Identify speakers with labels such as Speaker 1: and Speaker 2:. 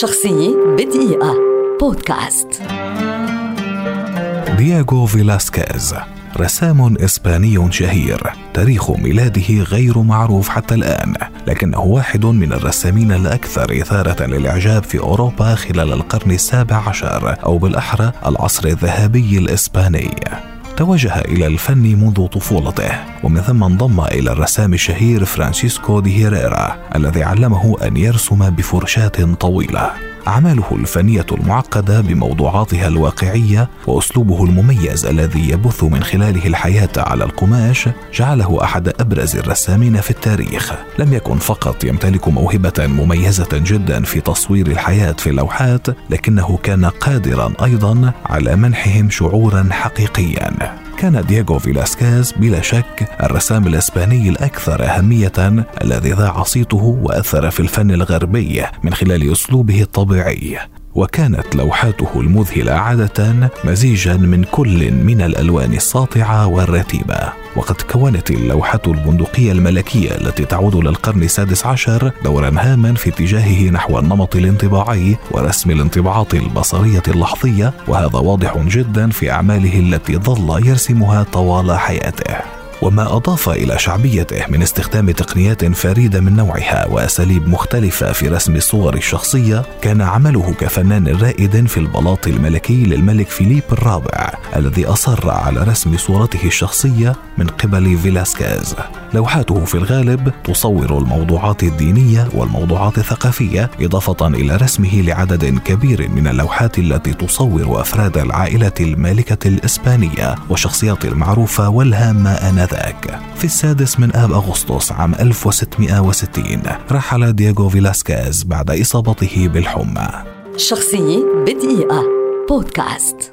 Speaker 1: شخصية بدقيقة. بودكاست.
Speaker 2: دياغو فيلاسكيز رسام إسباني شهير تاريخ ميلاده غير معروف حتى الآن لكنه واحد من الرسامين الأكثر إثارة للإعجاب في أوروبا خلال القرن السابع عشر أو بالأحرى العصر الذهبي الإسباني. توجه إلى الفن منذ طفولته ومن ثم انضم إلى الرسام الشهير فرانسيسكو دي هيريرا الذي علمه أن يرسم بفرشاة طويلة. أعماله الفنية المعقدة بموضوعاتها الواقعية وأسلوبه المميز الذي يبث من خلاله الحياة على القماش جعله أحد أبرز الرسامين في التاريخ. لم يكن فقط يمتلك موهبة مميزة جدا في تصوير الحياة في اللوحات لكنه كان قادرا أيضا على منحهم شعورا حقيقيا. كان دييغو فيلاسكيز بلا شك الرسام الإسباني الأكثر أهمية الذي ذاع صيته وأثر في الفن الغربي من خلال أسلوبه الطبيعي. وكانت لوحاته المذهلة عادة مزيجا من كل من الألوان الساطعة والرتيبة. وقد كونت اللوحة البندقية الملكية التي تعود للقرن السادس عشر دورا هاما في اتجاهه نحو النمط الانطباعي ورسم الانطباعات البصرية اللحظية وهذا واضح جدا في أعماله التي ظل يرسمها طوال حياته. وما أضاف إلى شعبيته من استخدام تقنيات فريدة من نوعها وأساليب مختلفة في رسم الصور الشخصية كان عمله كفنان رائد في البلاط الملكي للملك فيليب الرابع الذي أصر على رسم صورته الشخصية من قبل فيلاسكيز. لوحاته في الغالب تصور الموضوعات الدينية والموضوعات الثقافية إضافة إلى رسمه لعدد كبير من اللوحات التي تصور أفراد العائلة المالكة الإسبانية والشخصيات المعروفة والهامة آنذاك. في السادس من آب أغسطس عام 1660 رحل دييغو فيلاسكيز بعد إصابته بالحمى.
Speaker 1: شخصية بدقيقة. بودكاست.